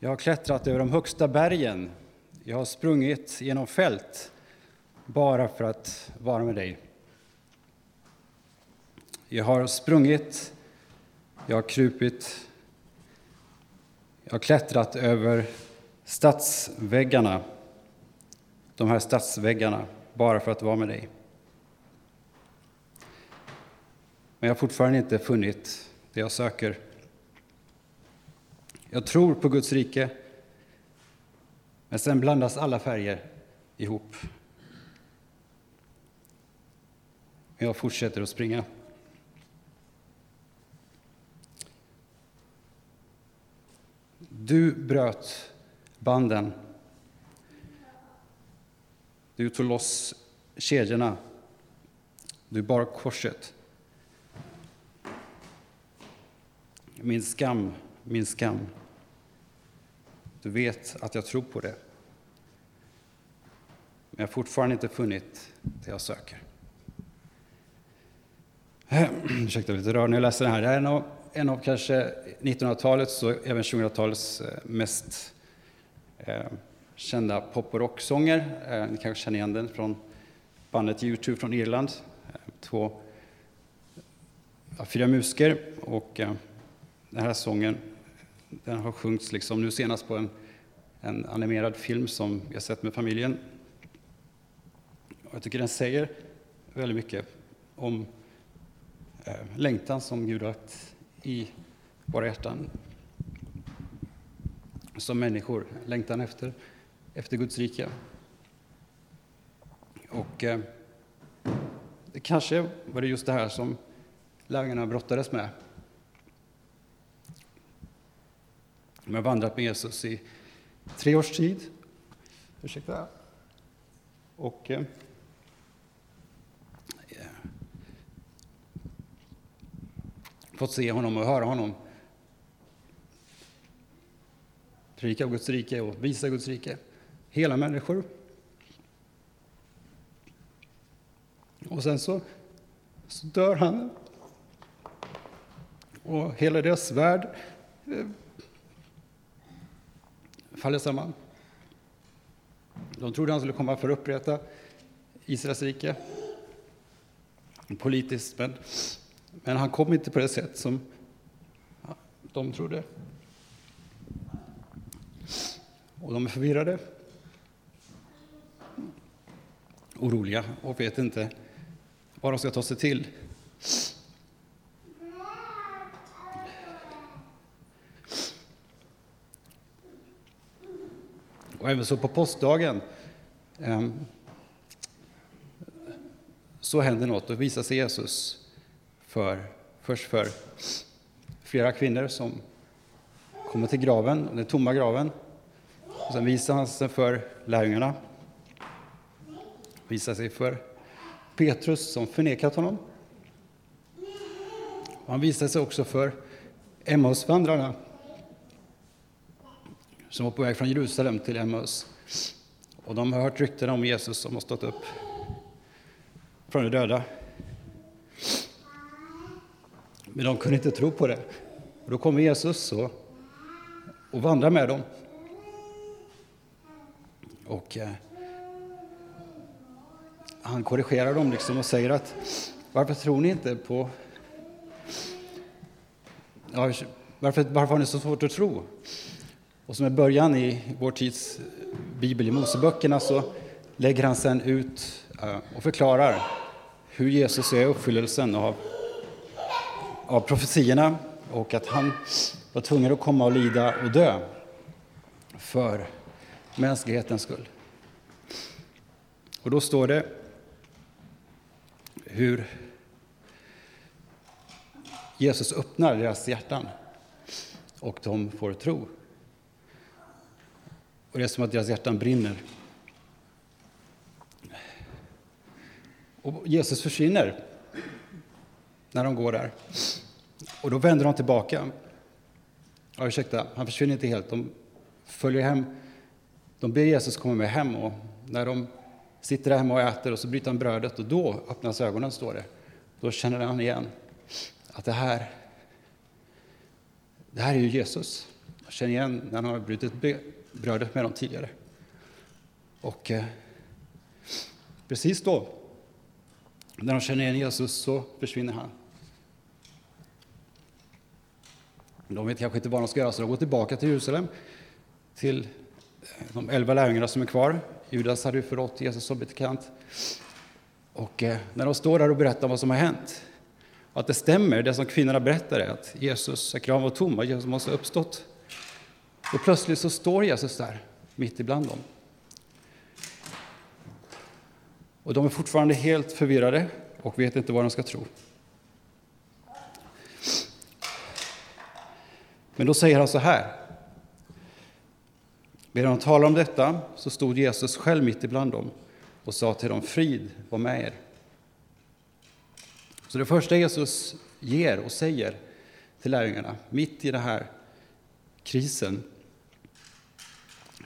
Jag har klättrat över de högsta bergen. Jag har sprungit genom fält bara för att vara med dig. Jag har sprungit, jag har krupit, jag har klättrat över stadsväggarna, de här stadsväggarna, bara för att vara med dig. Men jag har fortfarande inte funnit det jag söker. Jag tror på Guds rike, men sen blandas alla färger ihop. Jag fortsätter att springa. Du bröt banden. Du tog loss kedjorna. Du bar korset. Min skam, min skam. Du vet att jag tror på det. Men jag har fortfarande inte funnit det jag söker. Ursäkta, lite rör när jag läser det här. Det här är en av, en av kanske 1900-talets och även 2000-talets eh, mest eh, kända pop och rocksånger. Eh, ni kanske känner igen den från bandet U2 från Irland. Eh, två, fyra musiker och eh, den här sången den har sjungits liksom nu senast på en, en animerad film som vi har sett med familjen. Och jag tycker den säger väldigt mycket om eh, längtan som Gud har lagt i våra hjärtan. Som människor, längtan efter, efter Guds rike. Och eh, det kanske var det just det här som lärjungarna brottades med De har vandrat med Jesus i tre års tid. Ursäkta. Och eh, eh fått se honom och höra honom predika Guds rike och visa Guds rike. Hela människor. Och sen så, så dör han. Och hela deras värld eh, faller samman. De trodde han skulle komma för att upprätta Israels rike politiskt, men, men han kom inte på det sätt som de trodde. Och de är förvirrade, oroliga och vet inte vad de ska ta sig till. Och även så på påskdagen ehm, så händer något och visar sig Jesus för, först för flera kvinnor som kommer till graven, den tomma graven. Och sen visar han sig för lärjungarna. Visar sig för Petrus som förnekat honom. Och han visar sig också för Emmausvandrarna som var på väg från Jerusalem till Emmaus. Och de har hört rykten om Jesus som har stått upp från de döda. Men de kunde inte tro på det. Och då kommer Jesus och, och vandrar med dem. Och eh, han korrigerar dem liksom och säger att varför tror ni inte på... Ja, varför, varför har ni så svårt att tro? Och som är början i vår tids bibel, i Moseböckerna, så lägger han sen ut eh, och förklarar hur Jesus är uppfyllelsen av, av profetierna och att han var tvungen att komma och lida och dö för mänsklighetens skull. Och då står det hur Jesus öppnar deras hjärtan och de får tro. Och det är som att deras hjärtan brinner. Och Jesus försvinner när de går där. Och då vänder de tillbaka. Ja, ursäkta, han försvinner inte helt. De följer hem. De ber Jesus komma med hem och när de sitter där hemma och äter och så bryter han brödet och då öppnas ögonen, står det. Då känner han igen att det här, det här är ju Jesus. känner igen när han har brutit brödet med dem tidigare. Och eh, precis då, när de känner igen Jesus, så försvinner han. De vet kanske inte vad de ska göra, så de går tillbaka till Jerusalem, till eh, de elva lärjungarna som är kvar. Judas hade ju förrått Jesus som bekant. Och eh, när de står där och berättar vad som har hänt, att det stämmer, det som kvinnorna berättade, att Jesus, graven var tom att Jesus måste ha uppstått. Och plötsligt så står Jesus där, mitt ibland dem. Och de är fortfarande helt förvirrade och vet inte vad de ska tro. Men då säger han så här. Medan de talar om detta så stod Jesus själv mitt ibland dem och sa till dem, frid var med er. Så det första Jesus ger och säger till lärjungarna, mitt i den här krisen,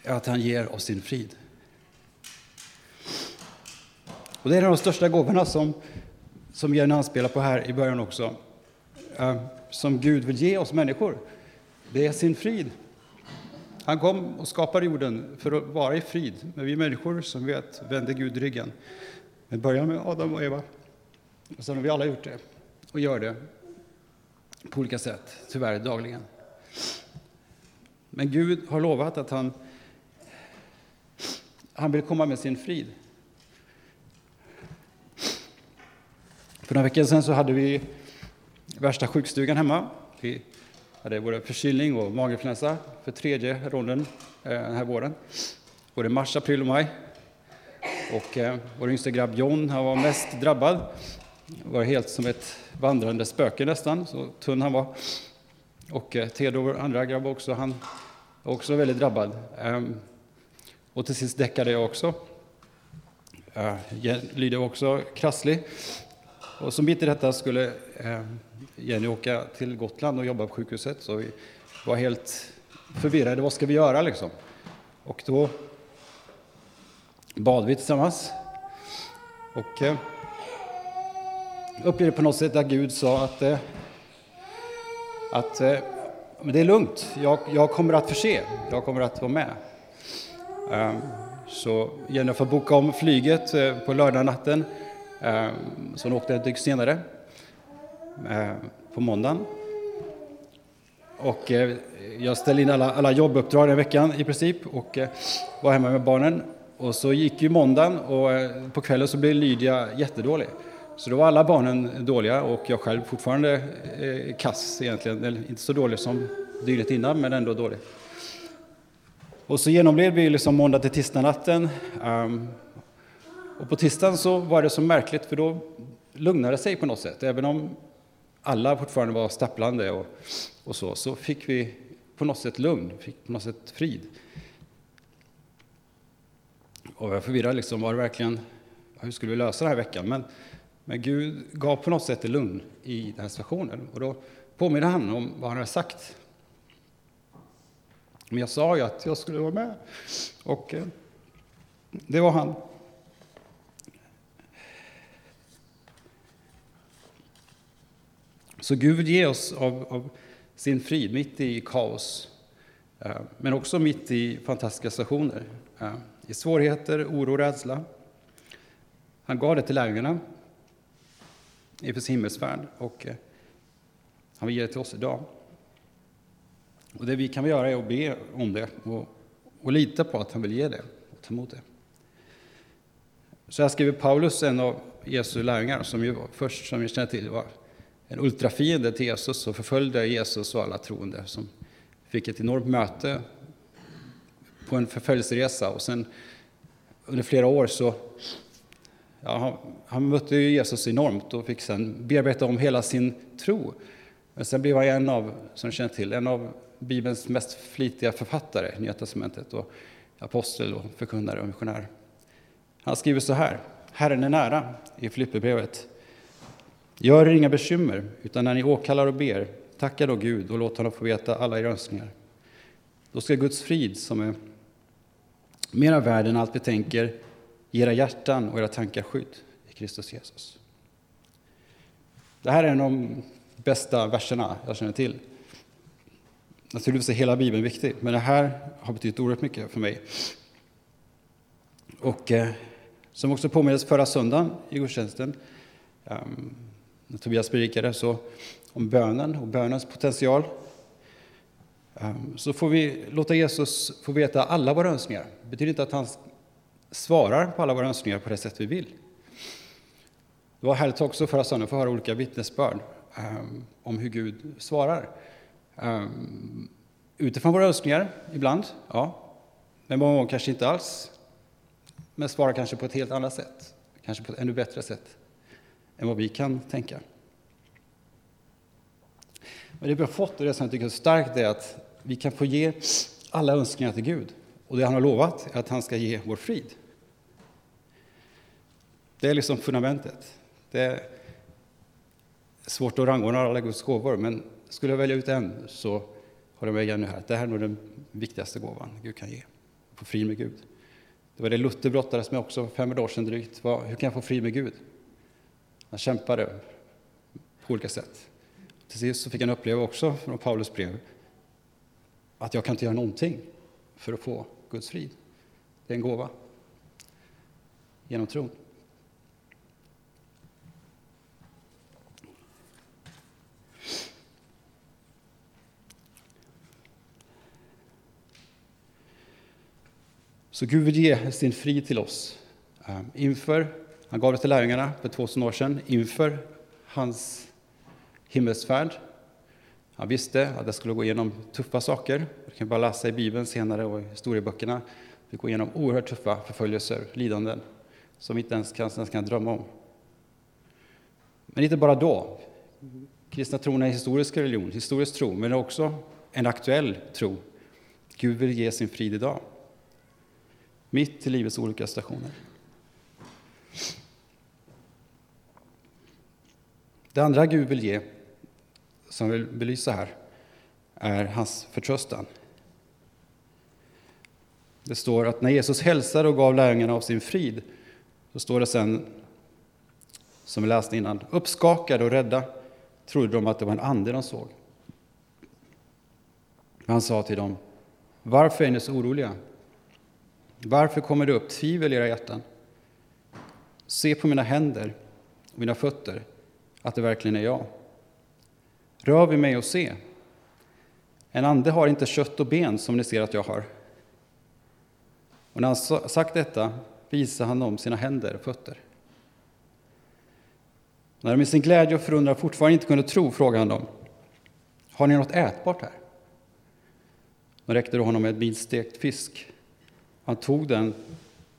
är att han ger oss sin frid. Och det är en av de största gåvorna som, som Jenny anspelar på här i början också, eh, som Gud vill ge oss människor. Det är sin frid. Han kom och skapade jorden för att vara i frid, men vi människor som vet vänder Gud ryggen. Men börjar med Adam och Eva, och sen har vi alla gjort det och gör det på olika sätt, tyvärr dagligen. Men Gud har lovat att han, han vill komma med sin frid. För några veckor sedan så hade vi värsta sjukstugan hemma. Vi hade både förkylning och maginfluensa för tredje ronden eh, den här våren. Både mars, april och maj. Och eh, vår yngsta grabb John han var mest drabbad. Var helt som ett vandrande spöke nästan, så tunn han var. Och eh, Theodor, andra grabb också, han var också väldigt drabbad. Ehm, och till sist däckade jag också. Eh, Lydia var också krasslig. Och som mitt i detta skulle eh, Jenny åka till Gotland och jobba på sjukhuset, så vi var helt förvirrade. Vad ska vi göra liksom? Och då bad vi tillsammans. Och eh, upplevde på något sätt att Gud sa att, eh, att eh, men det är lugnt, jag, jag kommer att förse, jag kommer att vara med. Ehm, så Jennifer bokade om flyget eh, på lördagnatten ehm, så hon åkte ett dygn senare, eh, på måndagen. Och eh, jag ställde in alla, alla jobbuppdrag den veckan i princip och var hemma med barnen. Och så gick ju måndagen och på kvällen så blev Lydia jättedålig. Så då var alla barnen dåliga och jag själv fortfarande kass egentligen. Eller inte så dålig som dygnet innan, men ändå dålig. Och så genomled vi liksom måndag till tisdag natten. Um, ehm, och på tisdagen så var det så märkligt, för då lugnade det sig på något sätt. Även om alla fortfarande var stapplande och, och så, så fick vi på något sätt lugn, fick på något sätt frid. Och jag förvirrad, liksom, var det verkligen, hur skulle vi lösa den här veckan? Men, men Gud gav på något sätt lugn i den här situationen. Och då påminner han om vad han hade sagt. Men jag sa ju att jag skulle vara med. Och eh, det var han. Så Gud ger oss av, av sin frid mitt i kaos, eh, men också mitt i fantastiska situationer. Eh, I svårigheter, oro och rädsla. Han gav det till lärjungarna inför sin himmelsfärd och eh, han vill ge det till oss idag. Och det vi kan göra är att be om det och, och lita på att han vill ge det och ta emot det. Så här skriver Paulus, en av Jesu lärjungar, som ju först, som vi känner till, var en ultrafiende till Jesus och förföljde Jesus och alla troende som fick ett enormt möte på en förföljelseresa och sen under flera år så ja, han, han mötte ju Jesus enormt och fick sen bearbeta om hela sin tro. Men sen blev han en av, som känner till, en av Bibelns mest flitiga författare, Nya Testamentet, och apostel och förkunnare och missionär. Han skriver så här, Herren är nära i Filipperbrevet Gör er inga bekymmer, utan när ni åkallar och ber, tacka då Gud och låt honom få veta alla era önskningar. Då ska Guds frid, som är mera värd än allt vi tänker, ge era hjärtan och era tankar skydd i Kristus Jesus. Det här är en av de bästa verserna jag känner till. Alltså, Naturligtvis är hela Bibeln viktig, men det här har betytt oerhört mycket för mig. Och eh, som också påminnes förra söndagen i gudstjänsten, eh, när Tobias predikade, så om bönen och bönens potential, eh, så får vi låta Jesus få veta alla våra önskningar. Det betyder inte att han svarar på alla våra önskningar på det sätt vi vill. Det var härligt också förra söndagen att få höra olika vittnesbörd ehm, om hur Gud svarar. Um, utifrån våra önskningar, ibland, ja. Men många gånger kanske inte alls. Men svarar kanske på ett helt annat sätt. Kanske på ett ännu bättre sätt än vad vi kan tänka. Men det vi har fått och det som jag tycker är starkt är att vi kan få ge alla önskningar till Gud. Och det han har lovat är att han ska ge vår frid. Det är liksom fundamentet. Det är svårt att rangordna alla Guds gåvor, men skulle jag välja ut en så håller jag med nu här. Det här är nog den viktigaste gåvan Gud kan ge. Få frid med Gud. Det var det Luther brottades med också för fem år sedan drygt. Hur kan jag få frid med Gud? Han kämpade på olika sätt. Till sist så fick han uppleva också från Paulus brev att jag kan inte göra någonting för att få Guds frid. Det är en gåva genom tron. Så Gud vill ge sin frid till oss ehm, inför, han gav det till lärjungarna för 2000 år sedan, inför hans himmelsfärd. Han visste att det skulle gå igenom tuffa saker. Vi kan bara läsa i Bibeln senare och i historieböckerna. Vi går igenom oerhört tuffa förföljelser, lidanden, som vi inte ens kan, ens kan drömma om. Men inte bara då. Kristna tron är en historisk religion, historisk tro, men också en aktuell tro. Gud vill ge sin frid idag mitt i livets olika stationer. Det andra Gud vill ge, som jag vill belysa här, är hans förtröstan. Det står att när Jesus hälsade och gav lärjungarna av sin frid, så står det sen, som vi läste innan, uppskakade och rädda trodde de att det var en ande de såg. Han sa till dem, varför är ni så oroliga? Varför kommer det upp tvivel i era hjärtan? Se på mina händer och mina fötter, att det verkligen är jag. Rör vid mig och se. En ande har inte kött och ben som ni ser att jag har. Och när han sagt detta visade han dem sina händer och fötter. När de i sin glädje och förundran fortfarande inte kunde tro frågade han dem, har ni något ätbart här? De räckte då honom en bit stekt fisk han tog den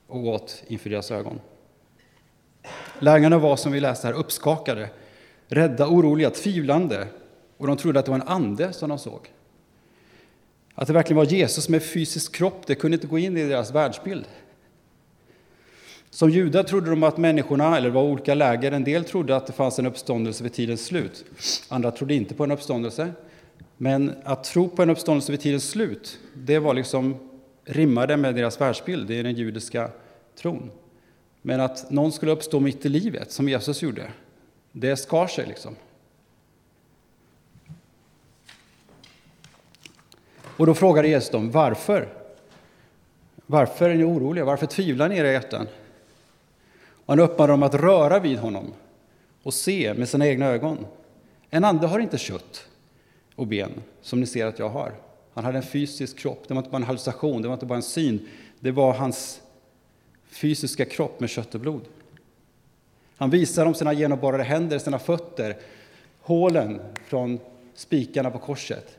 och åt inför deras ögon. Lärjungarna var, som vi läste här, uppskakade, rädda, oroliga, tvivlande och de trodde att det var en ande som de såg. Att det verkligen var Jesus med fysisk kropp, det kunde inte gå in i deras världsbild. Som judar trodde de att människorna, eller det var olika läger, en del trodde att det fanns en uppståndelse vid tidens slut. Andra trodde inte på en uppståndelse. Men att tro på en uppståndelse vid tidens slut, det var liksom rimmar det med deras världsbild, det är den judiska tron. Men att någon skulle uppstå mitt i livet, som Jesus gjorde, det skar sig liksom. Och då frågade Jesus dem, varför? Varför är ni oroliga? Varför tvivlar ni i era hjärtan? Och han uppmanade dem att röra vid honom och se med sina egna ögon. En ande har inte kött och ben, som ni ser att jag har. Han hade en fysisk kropp, det var inte bara en hallucination, det var inte bara en syn, det var hans fysiska kropp med kött och blod. Han visar dem sina genomborrade händer, sina fötter, hålen från spikarna på korset.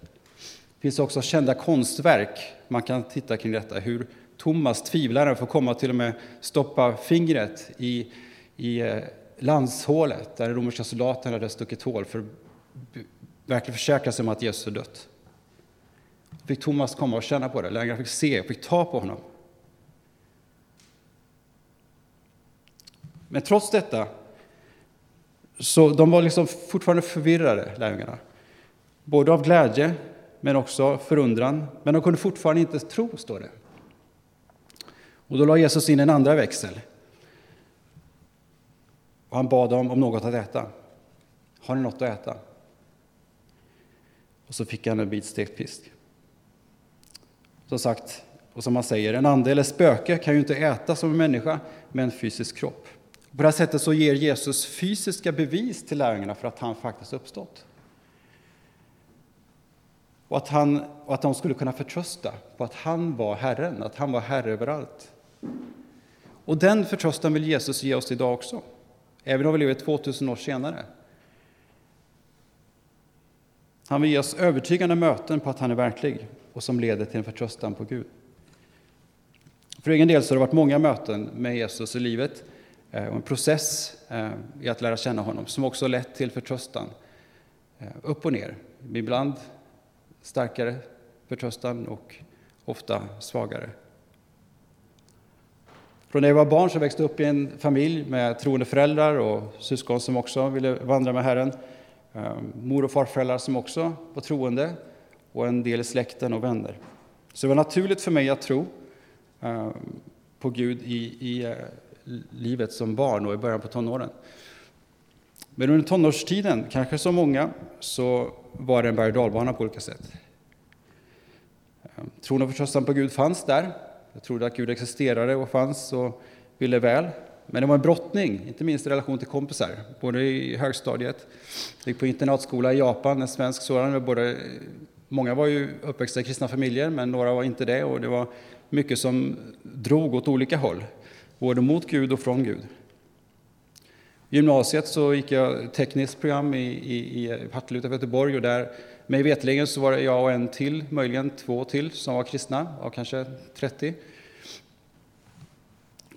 Det finns också kända konstverk man kan titta kring detta, hur Thomas, tvivlaren, får komma till och med stoppa fingret i, i eh, landshålet där den romerska soldaten hade stuckit hål för att verkligen försäkra sig om att Jesus är dött fick Thomas komma och känna på det. Lärjungarna fick se, fick ta på honom. Men trots detta, så de var liksom fortfarande förvirrade, lärjungarna. Både av glädje, men också förundran. Men de kunde fortfarande inte tro, står det. Och då la Jesus in en andra växel. Och han bad dem om något att äta. Har ni något att äta? Och så fick han en bit stekt fisk. Som sagt, och som man säger, en ande eller spöke kan ju inte äta som en människa med en fysisk kropp. På det här sättet så ger Jesus fysiska bevis till lärjungarna för att han faktiskt uppstått. Och att, han, och att de skulle kunna förtrösta på att han var Herren, att han var Herre överallt. Och den förtröstan vill Jesus ge oss idag också, även om vi lever 2000 år senare. Han vill ge oss övertygande möten på att han är verklig och som leder till en förtröstan på Gud. För egen del så har det varit många möten med Jesus i livet eh, och en process eh, i att lära känna honom som också lett till förtröstan. Eh, upp och ner, ibland starkare förtröstan och ofta svagare. Från när jag var barn så växte jag upp i en familj med troende föräldrar och syskon som också ville vandra med Herren. Mor och farföräldrar som också var troende och en del i släkten och vänner. Så det var naturligt för mig att tro eh, på Gud i, i eh, livet som barn och i början på tonåren. Men under tonårstiden, kanske som många, så var det en berg och på olika sätt. Eh, tron och förtröstan på Gud fanns där. Jag trodde att Gud existerade och fanns och ville väl. Men det var en brottning, inte minst i relation till kompisar, både i högstadiet, jag gick på internatskola i Japan, en svensk sådan. Både, många var ju uppväxta i kristna familjer, men några var inte det. Och det var mycket som drog åt olika håll, både mot Gud och från Gud. I gymnasiet så gick jag tekniskt program i, i, i Partille utanför Göteborg och där mig vetligen så var det jag och en till, möjligen två till, som var kristna, av kanske 30.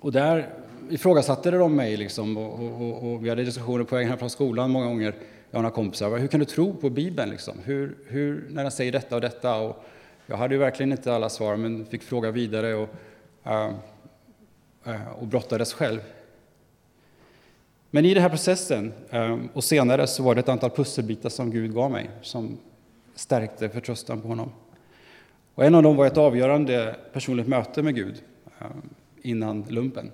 Och där ifrågasatte de mig liksom, och, och, och, vi hade diskussioner på vägen hem från skolan många gånger, jag och några kompisar. Hur kan du tro på Bibeln? Liksom? Hur, hur, när den säger detta och detta? Och, jag hade ju verkligen inte alla svar, men fick fråga vidare och, uh, uh, och brottades själv. Men i den här processen, um, och senare, så var det ett antal pusselbitar som Gud gav mig, som stärkte förtröstan på honom. Och en av dem var ett avgörande personligt möte med Gud innan lumpen.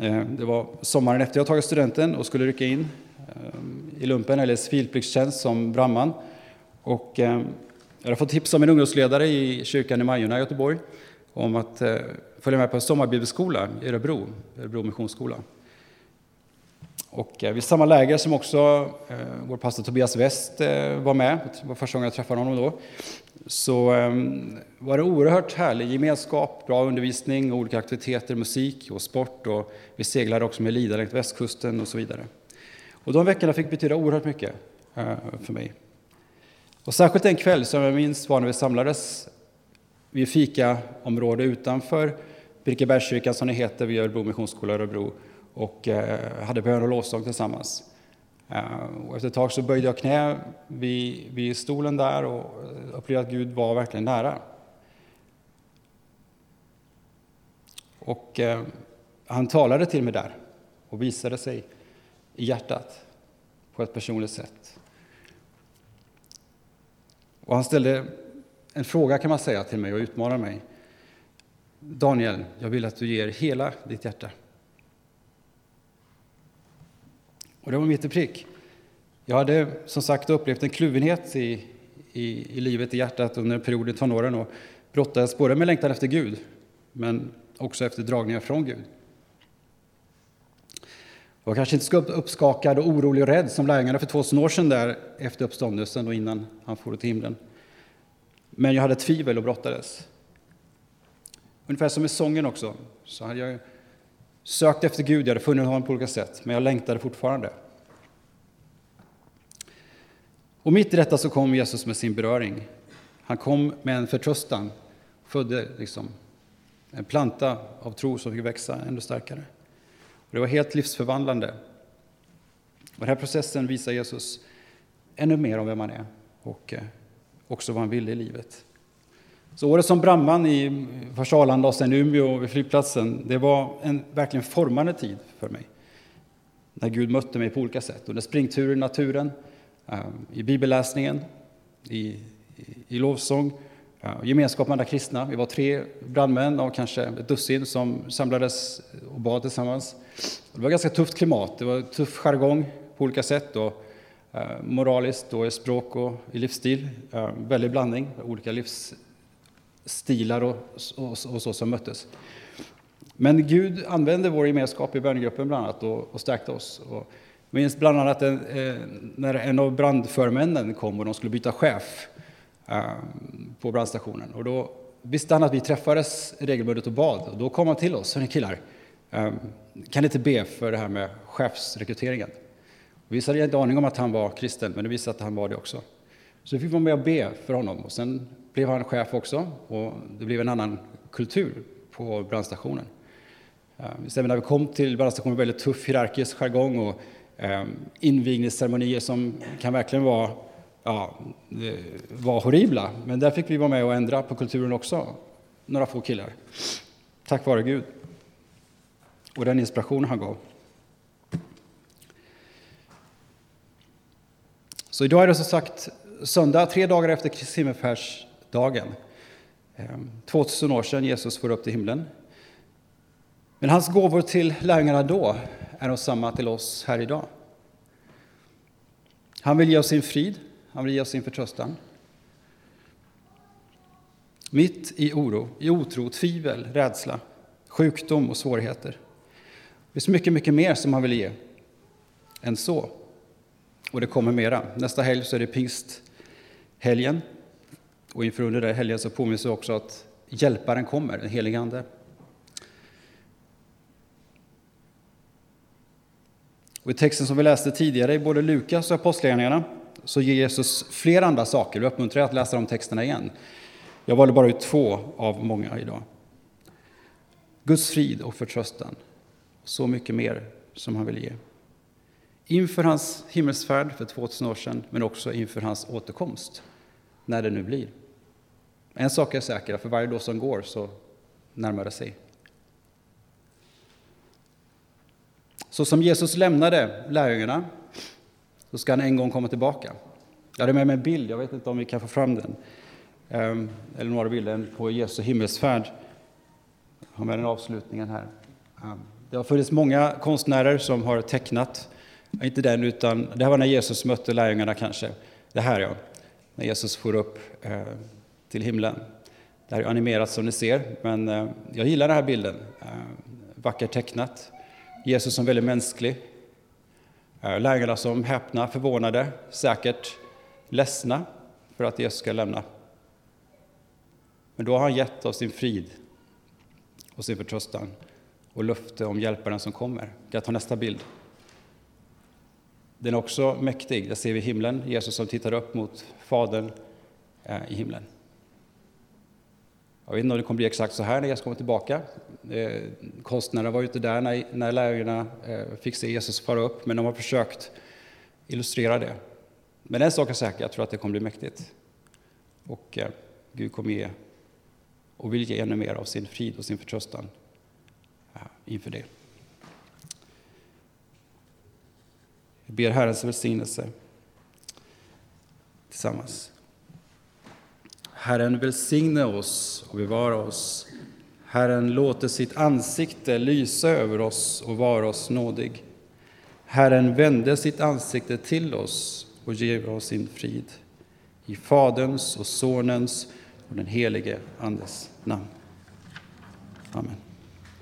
Eh, det var sommaren efter jag tagit studenten och skulle rycka in eh, i lumpen, eller civilpliktstjänst som brandman. Och, eh, jag hade fått tips av min ungdomsledare i kyrkan i Majorna i Göteborg om att följa med på en sommarbibelskola i Örebro, Örebro missionsskola. Och eh, vid samma läger som också eh, vår pastor Tobias West eh, var med, det var första gången jag träffade honom då, så eh, var det oerhört härlig gemenskap, bra undervisning, olika aktiviteter, musik och sport. Och vi seglade också med Lida längs västkusten och så vidare. Och de veckorna fick betyda oerhört mycket eh, för mig. Och särskilt en kväll som jag minns var när vi samlades vid fikaområde utanför Birkebergskyrkan som det heter vid Örebro Missionsskola Örebro och eh, hade bön och lovsång tillsammans. Eh, och efter ett tag så böjde jag knä vid, vid stolen där och eh, upplevde att Gud var verkligen nära. Och han talade till mig där och visade sig i hjärtat på ett personligt sätt. Och han ställde en fråga kan man säga till mig och utmanade mig. Daniel, jag vill att du ger hela ditt hjärta. Och det var mitt i prick. Jag hade som sagt upplevt en kluvenhet i, i, i livet, i hjärtat under en period i tonåren och brottades både med längtan efter Gud, men också efter dragningar från Gud. Jag var kanske inte så uppskakad och orolig och rädd som lärjungarna för 2000 år sedan där efter uppståndelsen och innan han for till himlen. Men jag hade tvivel och brottades. Ungefär som i sången också, så hade jag sökt efter Gud, jag hade funnit honom på olika sätt, men jag längtade fortfarande. Och mitt i detta så kom Jesus med sin beröring. Han kom med en förtröstan, födde liksom en planta av tro som fick växa ännu starkare. Och det var helt livsförvandlande. Och den här processen visar Jesus ännu mer om vem han är och eh, också vad han ville i livet. Så året som brandman i först Arlanda och sen Umeå vid flygplatsen, det var en verkligen formande tid för mig. När Gud mötte mig på olika sätt. Under springturer i naturen, eh, i bibelläsningen, i, i, i lovsång, eh, gemenskap med andra kristna. Vi var tre brandmän av kanske ett dussin som samlades och bad tillsammans. Det var ett ganska tufft klimat, det var tuff jargong på olika sätt. Och, eh, moraliskt och i språk och i livsstil. Väldig blandning, olika livs stilar och, och, och så som möttes. Men Gud använde vår gemenskap i bönegruppen bland annat och, och stärkte oss. Och minns bland annat en, eh, när en av brandförmännen kom och de skulle byta chef eh, på brandstationen. Och då visste han att vi träffades regelbundet och bad. Och då kom han till oss, hörni killar, eh, kan ni inte be för det här med chefsrekryteringen? Vi hade inte aning om att han var kristen, men det visade att han var det också. Så vi fick vara med och be för honom. Och sen blev han chef också, och det blev en annan kultur på brandstationen. Eh, Sen när vi kom till brandstationen, väldigt tuff hierarkisk jargong och ehm, invigningsceremonier som kan verkligen vara, ja, var horribla. Men där fick vi vara med och ändra på kulturen också, några få killar. Tack vare Gud och den inspiration han gav. Så idag är det som sagt söndag, tre dagar efter Kristi dagen. Ehm, 2000 år sedan Jesus får upp till himlen. Men hans gåvor till lärjungarna då är de samma till oss här idag. Han vill ge oss sin frid, han vill ge oss sin förtröstan. Mitt i oro, i otro, tvivel, rädsla, sjukdom och svårigheter. Det finns mycket, mycket mer som han vill ge än så. Och det kommer mera. Nästa helg så är det pingsthelgen. Och inför under den helgen så påminns vi också att Hjälparen kommer, den helige Ande. Och I texten som vi läste tidigare i både Lukas och Apostlagärningarna så ger Jesus flera andra saker. Vi uppmuntrar er att läsa de texterna igen. Jag valde bara ut två av många idag. Guds frid och förtröstan. Så mycket mer som han vill ge. Inför hans himmelsfärd för 2000 år sedan, men också inför hans återkomst, när det nu blir. En sak är säker, för varje dag som går så närmar det sig. Så som Jesus lämnade lärjungarna, så ska han en gång komma tillbaka. Jag hade med mig en bild, jag vet inte om vi kan få fram den. Ehm, eller några bilder på Jesu himmelsfärd. Jag har med den avslutningen här. Ehm, det har funnits många konstnärer som har tecknat, inte den, utan det här var när Jesus mötte lärjungarna kanske. Det här ja, när Jesus for upp eh, till himlen. Det här är animerat som ni ser, men eh, jag gillar den här bilden. Eh, vackert tecknat. Jesus som väldigt mänsklig. Lärjungarna som häpna, förvånade, säkert ledsna för att Jesus ska lämna. Men då har han gett oss sin frid och sin förtröstan och löfte om hjälparen som kommer. Kan jag ta nästa bild? Den är också mäktig. Där ser vi himlen, Jesus som tittar upp mot Fadern eh, i himlen. Jag vet inte om det kommer bli exakt så här när Jesus kommer tillbaka. Eh, konstnärerna var ju inte där när, när lärjungarna eh, fick se Jesus fara upp, men de har försökt illustrera det. Men en sak är säker, jag tror att det kommer bli mäktigt. Och eh, Gud kommer ge och vill ge ännu mer av sin frid och sin förtröstan eh, inför det. Vi ber Herrens välsignelse tillsammans. Herren välsigne oss och bevara oss. Herren låter sitt ansikte lysa över oss och vara oss nådig. Herren vände sitt ansikte till oss och ger oss sin frid. I Faderns och Sonens och den helige Andes namn. Amen.